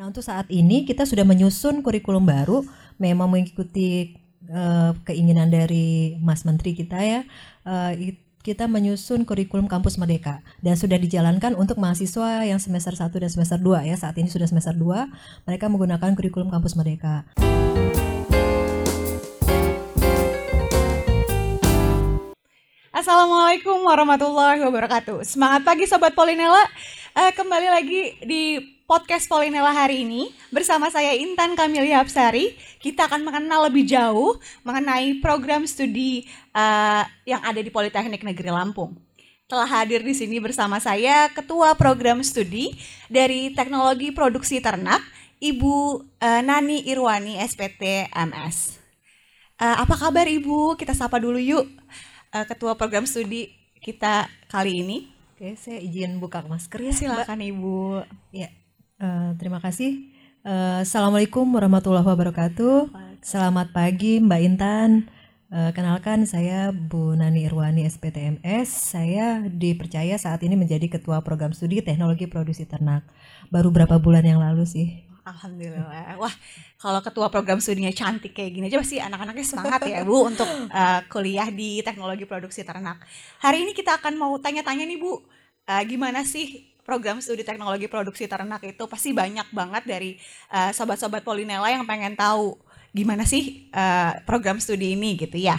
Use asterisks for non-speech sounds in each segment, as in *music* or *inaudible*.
Nah, untuk saat ini kita sudah menyusun kurikulum baru, memang mengikuti uh, keinginan dari Mas Menteri kita ya. Uh, kita menyusun kurikulum kampus merdeka dan sudah dijalankan untuk mahasiswa yang semester 1 dan semester 2 ya. Saat ini sudah semester 2, mereka menggunakan kurikulum kampus merdeka. Assalamualaikum warahmatullahi wabarakatuh. Semangat pagi Sobat Polinela. Uh, kembali lagi di podcast Polinela hari ini bersama saya Intan Kamilia Hapsari. Kita akan mengenal lebih jauh mengenai program studi uh, yang ada di Politeknik Negeri Lampung. Telah hadir di sini bersama saya Ketua Program Studi dari Teknologi Produksi Ternak, Ibu uh, Nani Irwani SPT MS. Uh, apa kabar Ibu? Kita sapa dulu yuk. Uh, Ketua Program Studi kita kali ini. Oke, saya izin buka masker ya. Silakan Ibu. Ya, Uh, terima kasih. Uh, Assalamualaikum warahmatullahi wabarakatuh. Selamat pagi Mbak Intan. Uh, kenalkan saya Bu Nani Irwani SPTMS. Saya dipercaya saat ini menjadi Ketua Program Studi Teknologi Produksi Ternak. Baru berapa bulan yang lalu sih? Alhamdulillah. Wah, kalau ketua program studinya cantik kayak gini aja pasti anak-anaknya semangat ya Bu untuk uh, kuliah di teknologi produksi ternak. Hari ini kita akan mau tanya-tanya nih Bu, uh, gimana sih program studi teknologi produksi ternak itu pasti banyak banget dari uh, sobat-sobat Polinela yang pengen tahu gimana sih uh, program studi ini gitu ya.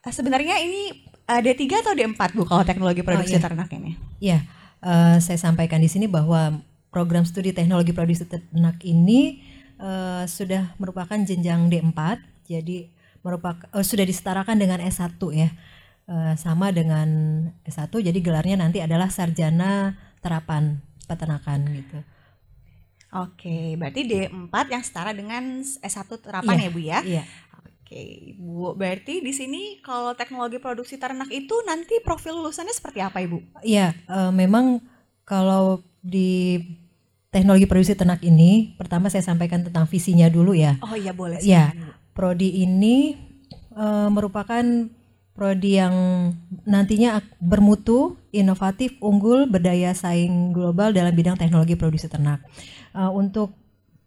Uh, sebenarnya ini uh, D3 atau D4 Bu kalau teknologi produksi oh, iya. ternak ini? Iya, uh, saya sampaikan di sini bahwa program studi teknologi produksi ternak ini uh, sudah merupakan jenjang D4, jadi merupakan uh, sudah disetarakan dengan S1 ya. Uh, sama dengan S1 jadi gelarnya nanti adalah sarjana terapan peternakan gitu. Oke, berarti D4 yang setara dengan S1 terapan iya, ya Bu ya? Iya. Oke, Bu, berarti di sini kalau teknologi produksi ternak itu nanti profil lulusannya seperti apa Ibu? Iya, uh, memang kalau di teknologi produksi ternak ini, pertama saya sampaikan tentang visinya dulu ya. Oh iya boleh. Iya, prodi ini uh, merupakan prodi yang nantinya bermutu, inovatif, unggul, berdaya saing global dalam bidang teknologi produksi ternak. Uh, untuk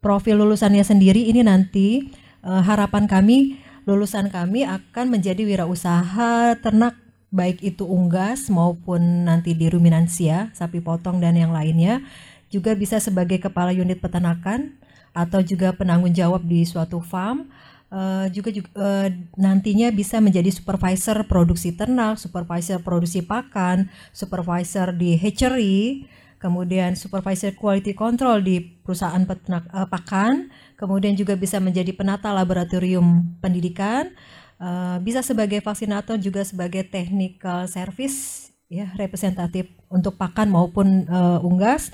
profil lulusannya sendiri ini nanti uh, harapan kami lulusan kami akan menjadi wirausaha ternak baik itu unggas maupun nanti di ruminansia, sapi potong dan yang lainnya, juga bisa sebagai kepala unit peternakan atau juga penanggung jawab di suatu farm uh, juga juga uh, nantinya bisa menjadi supervisor produksi ternak, supervisor produksi pakan, supervisor di hatchery, kemudian supervisor quality control di perusahaan peternak uh, pakan, kemudian juga bisa menjadi penata laboratorium pendidikan, uh, bisa sebagai vaksinator juga sebagai technical service ya representatif untuk pakan maupun uh, unggas.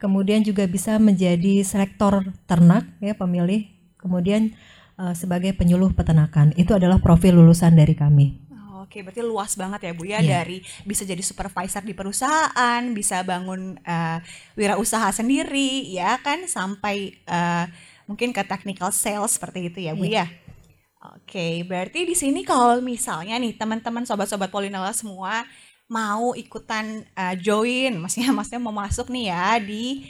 Kemudian juga bisa menjadi selektor ternak ya pemilih. Kemudian uh, sebagai penyuluh peternakan. Itu adalah profil lulusan dari kami. Oke, berarti luas banget ya Bu ya yeah. dari bisa jadi supervisor di perusahaan, bisa bangun uh, wirausaha sendiri ya kan sampai uh, mungkin ke technical sales seperti itu ya Bu yeah. ya. Oke, berarti di sini kalau misalnya nih teman-teman sobat-sobat Polinella semua mau ikutan uh, join, maksudnya *laughs* maksudnya mau masuk nih ya di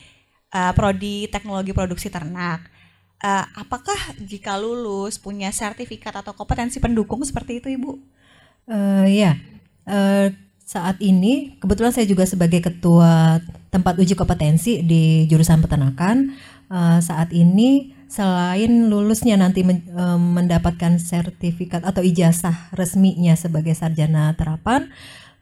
uh, prodi teknologi produksi ternak uh, apakah jika lulus punya sertifikat atau kompetensi pendukung seperti itu Ibu? Uh, ya, uh, saat ini kebetulan saya juga sebagai ketua tempat uji kompetensi di jurusan peternakan. Uh, saat ini selain lulusnya nanti men, uh, mendapatkan sertifikat atau ijazah resminya sebagai sarjana terapan,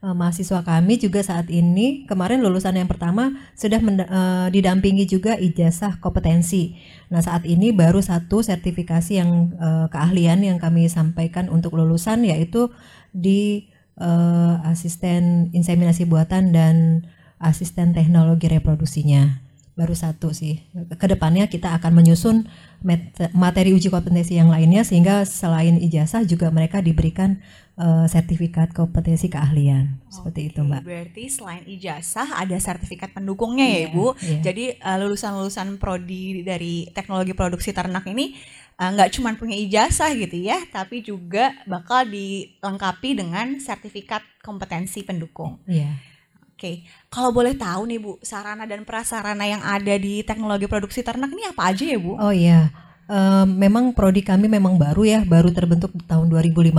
uh, mahasiswa kami juga saat ini kemarin lulusan yang pertama sudah uh, didampingi juga ijazah kompetensi. Nah saat ini baru satu sertifikasi yang uh, keahlian yang kami sampaikan untuk lulusan yaitu di uh, asisten inseminasi buatan dan asisten teknologi reproduksinya baru satu sih. Ke depannya kita akan menyusun materi uji kompetensi yang lainnya sehingga selain ijazah juga mereka diberikan uh, sertifikat kompetensi keahlian Oke, seperti itu mbak. Berarti selain ijazah ada sertifikat pendukungnya yeah, ya ibu. Yeah. Jadi uh, lulusan-lulusan prodi dari teknologi produksi ternak ini eh, nggak uh, cuma punya ijazah gitu ya, tapi juga bakal dilengkapi dengan sertifikat kompetensi pendukung. Iya. Oke, kalau boleh tahu nih Bu, sarana dan prasarana yang ada di teknologi produksi ternak ini apa aja ya Bu? Oh iya, uh, memang prodi kami memang baru ya, baru terbentuk tahun 2015,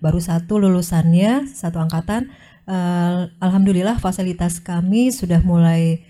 baru satu lulusannya, satu angkatan. Uh, Alhamdulillah fasilitas kami sudah mulai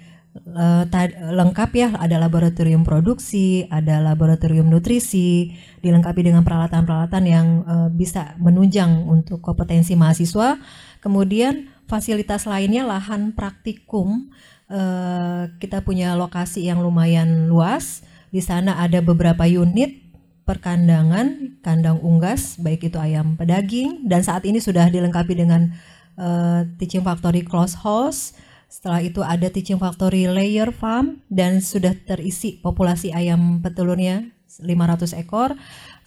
uh, lengkap ya, ada laboratorium produksi, ada laboratorium nutrisi, dilengkapi dengan peralatan-peralatan yang uh, bisa menunjang untuk kompetensi mahasiswa. Kemudian fasilitas lainnya lahan praktikum uh, kita punya lokasi yang lumayan luas di sana ada beberapa unit perkandangan kandang unggas baik itu ayam pedaging dan saat ini sudah dilengkapi dengan uh, teaching factory close house. Setelah itu ada teaching factory layer farm dan sudah terisi populasi ayam petelurnya 500 ekor.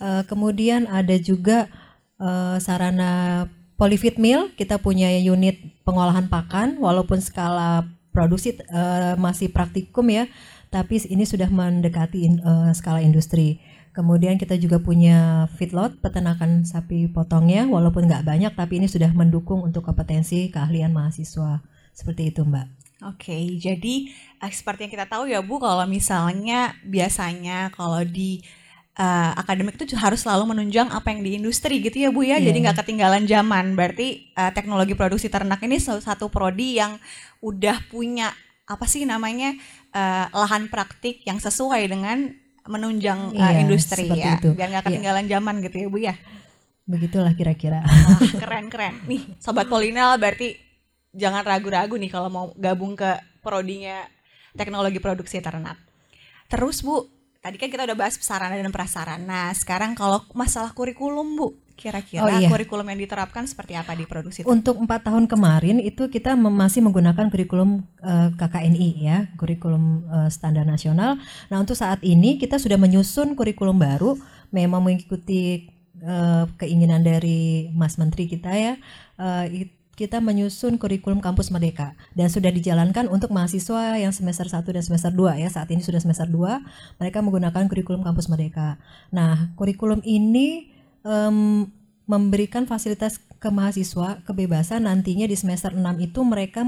Uh, kemudian ada juga uh, sarana Polyfeed Mill. Kita punya unit pengolahan pakan walaupun skala produksi uh, masih praktikum ya, tapi ini sudah mendekati in, uh, skala industri. Kemudian kita juga punya feedlot peternakan sapi potongnya walaupun nggak banyak tapi ini sudah mendukung untuk kompetensi keahlian mahasiswa. Seperti itu, Mbak. Oke, jadi uh, seperti yang kita tahu ya Bu, kalau misalnya biasanya kalau di uh, akademik itu harus selalu menunjang apa yang di industri gitu ya Bu ya. Yeah. Jadi nggak ketinggalan zaman. Berarti uh, teknologi produksi ternak ini satu prodi yang udah punya apa sih namanya uh, lahan praktik yang sesuai dengan menunjang uh, industri ya. Itu. Biar nggak iya. ketinggalan yeah. zaman gitu ya Bu ya. Begitulah kira-kira. keren keren. Nih sobat Polinel berarti jangan ragu-ragu nih kalau mau gabung ke prodinya teknologi produksi ternak. Terus Bu, tadi kan kita udah bahas sarana dan prasarana. Sekarang kalau masalah kurikulum, Bu, kira-kira oh, iya. kurikulum yang diterapkan seperti apa di produksi? Untuk empat tahun kemarin itu kita masih menggunakan kurikulum uh, eh, KKNI ya, kurikulum uh, standar nasional. Nah untuk saat ini kita sudah menyusun kurikulum baru, memang mengikuti uh, keinginan dari Mas Menteri kita ya. Uh, kita menyusun kurikulum kampus merdeka dan sudah dijalankan untuk mahasiswa yang semester 1 dan semester 2 ya. Saat ini sudah semester 2, mereka menggunakan kurikulum kampus merdeka. Nah, kurikulum ini um, memberikan fasilitas ke mahasiswa kebebasan nantinya di semester 6 itu mereka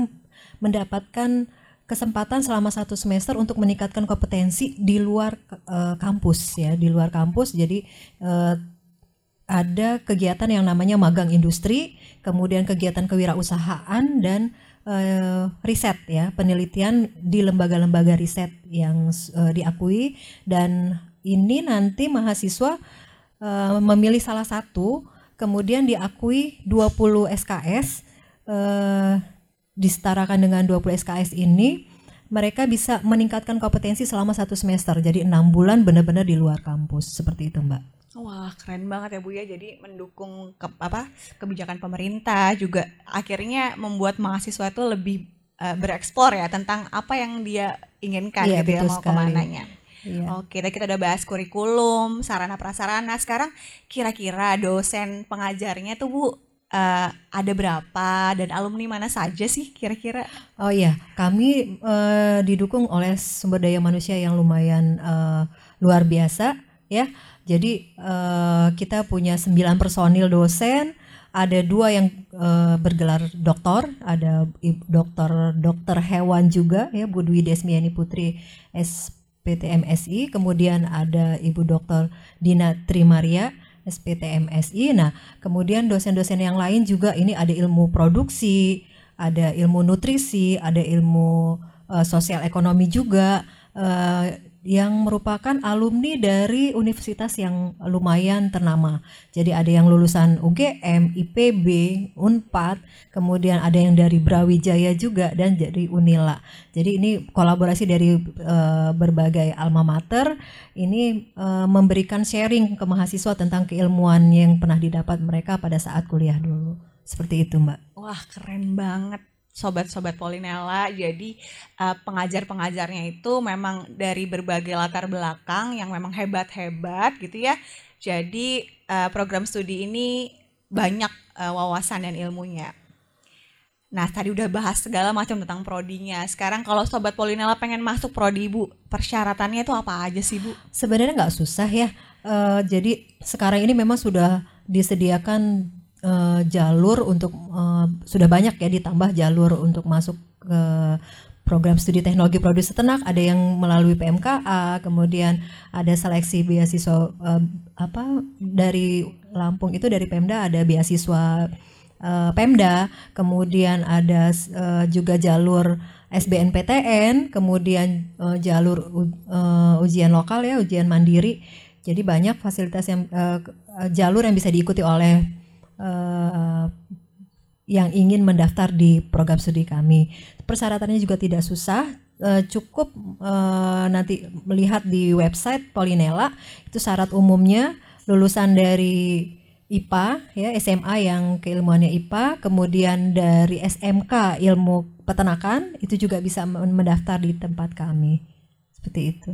mendapatkan kesempatan selama satu semester untuk meningkatkan kompetensi di luar uh, kampus ya di luar kampus. Jadi uh, ada kegiatan yang namanya magang industri, kemudian kegiatan kewirausahaan dan uh, riset ya, penelitian di lembaga-lembaga riset yang uh, diakui. Dan ini nanti mahasiswa uh, memilih salah satu kemudian diakui 20 SKS uh, disetarakan dengan 20 SKS ini mereka bisa meningkatkan kompetensi selama satu semester jadi enam bulan benar-benar di luar kampus seperti itu mbak. Wah, keren banget ya Bu ya. Jadi mendukung ke, apa kebijakan pemerintah juga akhirnya membuat mahasiswa itu lebih uh, bereksplor ya tentang apa yang dia inginkan iya, gitu ya mau ke mananya. Iya. Oke, tadi kita udah bahas kurikulum, sarana prasarana. Sekarang kira-kira dosen pengajarnya tuh Bu uh, ada berapa dan alumni mana saja sih kira-kira? Oh iya, kami uh, didukung oleh sumber daya manusia yang lumayan uh, luar biasa ya jadi uh, kita punya sembilan personil dosen, ada dua yang uh, bergelar doktor, ada dokter dokter hewan juga ya Bu Dwi Desmiani Putri SPTMSI, kemudian ada Ibu Dokter Dina Trimaria SPTMSI. Nah, kemudian dosen-dosen yang lain juga ini ada ilmu produksi, ada ilmu nutrisi, ada ilmu uh, sosial ekonomi juga. Uh, yang merupakan alumni dari universitas yang lumayan ternama. Jadi ada yang lulusan UGM, IPB, Unpad, kemudian ada yang dari Brawijaya juga dan dari Unila. Jadi ini kolaborasi dari uh, berbagai alma mater ini uh, memberikan sharing ke mahasiswa tentang keilmuan yang pernah didapat mereka pada saat kuliah dulu. Seperti itu, Mbak. Wah, keren banget sobat-sobat Polinella. Jadi uh, pengajar-pengajarnya itu memang dari berbagai latar belakang yang memang hebat-hebat gitu ya. Jadi uh, program studi ini banyak uh, wawasan dan ilmunya. Nah, tadi udah bahas segala macam tentang prodinya. Sekarang kalau sobat Polinella pengen masuk prodi Ibu, persyaratannya itu apa aja sih, Bu? Sebenarnya nggak susah ya. Uh, jadi sekarang ini memang sudah disediakan uh, jalur untuk uh, sudah banyak ya ditambah jalur untuk masuk ke program studi teknologi produksi ternak ada yang melalui PMKA kemudian ada seleksi beasiswa uh, apa dari Lampung itu dari Pemda ada beasiswa uh, Pemda kemudian ada uh, juga jalur SBNPTN kemudian uh, jalur uh, ujian lokal ya ujian mandiri. Jadi banyak fasilitas yang uh, jalur yang bisa diikuti oleh uh, yang ingin mendaftar di program studi kami. Persyaratannya juga tidak susah, uh, cukup uh, nanti melihat di website Polinela itu syarat umumnya lulusan dari IPA ya SMA yang keilmuannya IPA, kemudian dari SMK ilmu peternakan itu juga bisa mendaftar di tempat kami. Seperti itu.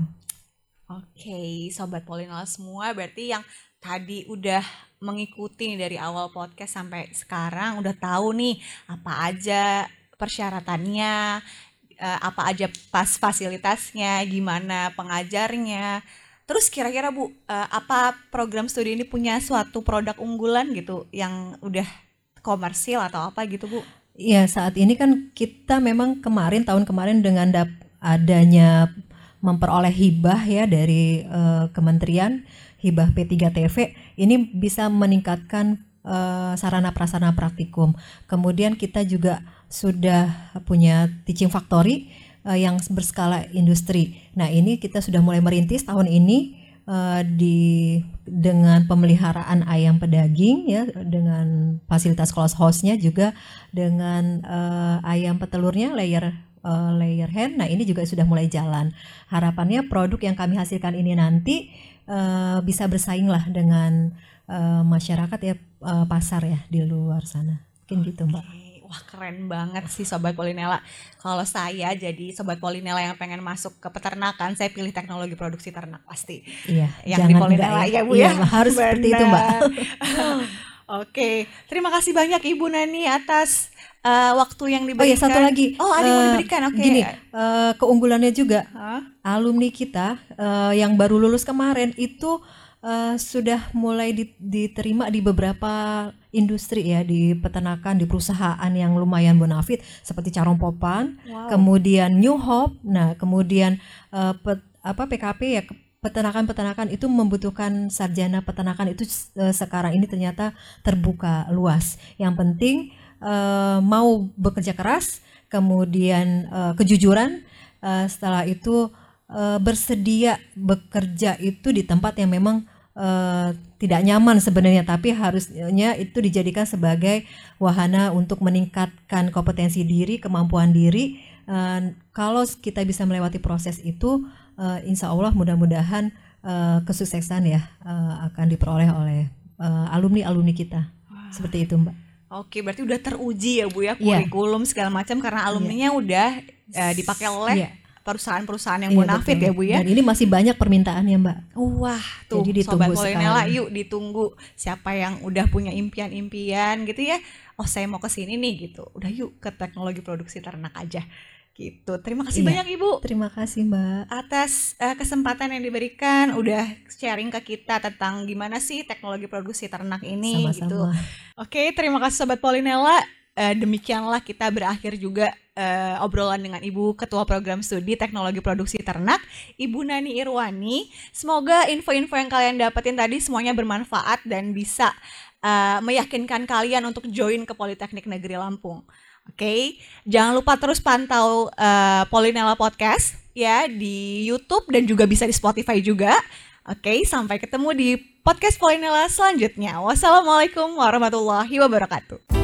Oke, sobat Polinela semua berarti yang tadi udah mengikuti dari awal podcast sampai sekarang udah tahu nih apa aja persyaratannya, eh, apa aja pas fasilitasnya, gimana pengajarnya. Terus kira-kira Bu, eh, apa program studi ini punya suatu produk unggulan gitu yang udah komersil atau apa gitu Bu? Iya, saat ini kan kita memang kemarin tahun kemarin dengan adanya memperoleh hibah ya dari uh, kementerian hibah P3TV ini bisa meningkatkan uh, sarana prasarana praktikum. Kemudian kita juga sudah punya teaching factory uh, yang berskala industri. Nah, ini kita sudah mulai merintis tahun ini uh, di dengan pemeliharaan ayam pedaging ya dengan fasilitas close house-nya juga dengan uh, ayam petelurnya layer uh, layer hen. Nah, ini juga sudah mulai jalan. Harapannya produk yang kami hasilkan ini nanti uh, bisa bersaing lah dengan uh, masyarakat ya uh, pasar ya di luar sana. Mungkin okay. gitu mbak. Wah keren banget sih Sobat Polinela. Kalau saya jadi Sobat Polinela yang pengen masuk ke peternakan, saya pilih teknologi produksi ternak pasti. Iya. Yang di Polinela ya Bu iya, ya. Harus Benar. seperti itu Mbak. *laughs* Oke, terima kasih banyak Ibu Nani atas uh, waktu yang diberikan. Oh iya satu lagi. Oh ada uh, yang diberikan, oke. Okay. Gini, uh, keunggulannya juga huh? alumni kita uh, yang baru lulus kemarin itu uh, sudah mulai diterima di beberapa industri ya di peternakan di perusahaan yang lumayan bonafit seperti Carong Popan, wow. kemudian New Hope, nah kemudian uh, pet, apa PKP ya peternakan-peternakan itu membutuhkan sarjana peternakan itu uh, sekarang ini ternyata terbuka luas. Yang penting uh, mau bekerja keras, kemudian uh, kejujuran, setelah itu bersedia bekerja itu di tempat yang memang tidak nyaman sebenarnya, tapi harusnya itu dijadikan sebagai wahana untuk meningkatkan kompetensi diri, kemampuan diri. Kalau kita bisa melewati proses itu uh, insya Allah mudah-mudahan uh, kesuksesan ya uh, akan diperoleh oleh uh, alumni-alumni kita. Wow. Seperti itu, Mbak. Oke, berarti udah teruji ya Bu ya iya. kurikulum yeah. segala macam karena alumninya yeah. udah uh, dipakai oleh yeah perusahaan-perusahaan yang iya, bonafit ya Bu ya. Dan ini masih banyak permintaan ya Mbak. Wah, tuh Jadi Sobat Polinela yuk ditunggu siapa yang udah punya impian-impian gitu ya. Oh, saya mau ke sini nih gitu. Udah yuk ke teknologi produksi ternak aja gitu. Terima kasih iya, banyak Ibu. Terima kasih Mbak atas uh, kesempatan yang diberikan udah sharing ke kita tentang gimana sih teknologi produksi ternak ini Sama-sama. gitu. Oke, terima kasih sobat Polinella. Uh, demikianlah kita berakhir juga uh, obrolan dengan Ibu Ketua Program Studi Teknologi Produksi Ternak, Ibu Nani Irwani. Semoga info-info yang kalian dapetin tadi semuanya bermanfaat dan bisa uh, meyakinkan kalian untuk join ke Politeknik Negeri Lampung. Oke, okay? jangan lupa terus pantau uh, Polinella Podcast ya di YouTube dan juga bisa di Spotify juga. Oke, okay, sampai ketemu di podcast Polinella selanjutnya. Wassalamualaikum warahmatullahi wabarakatuh.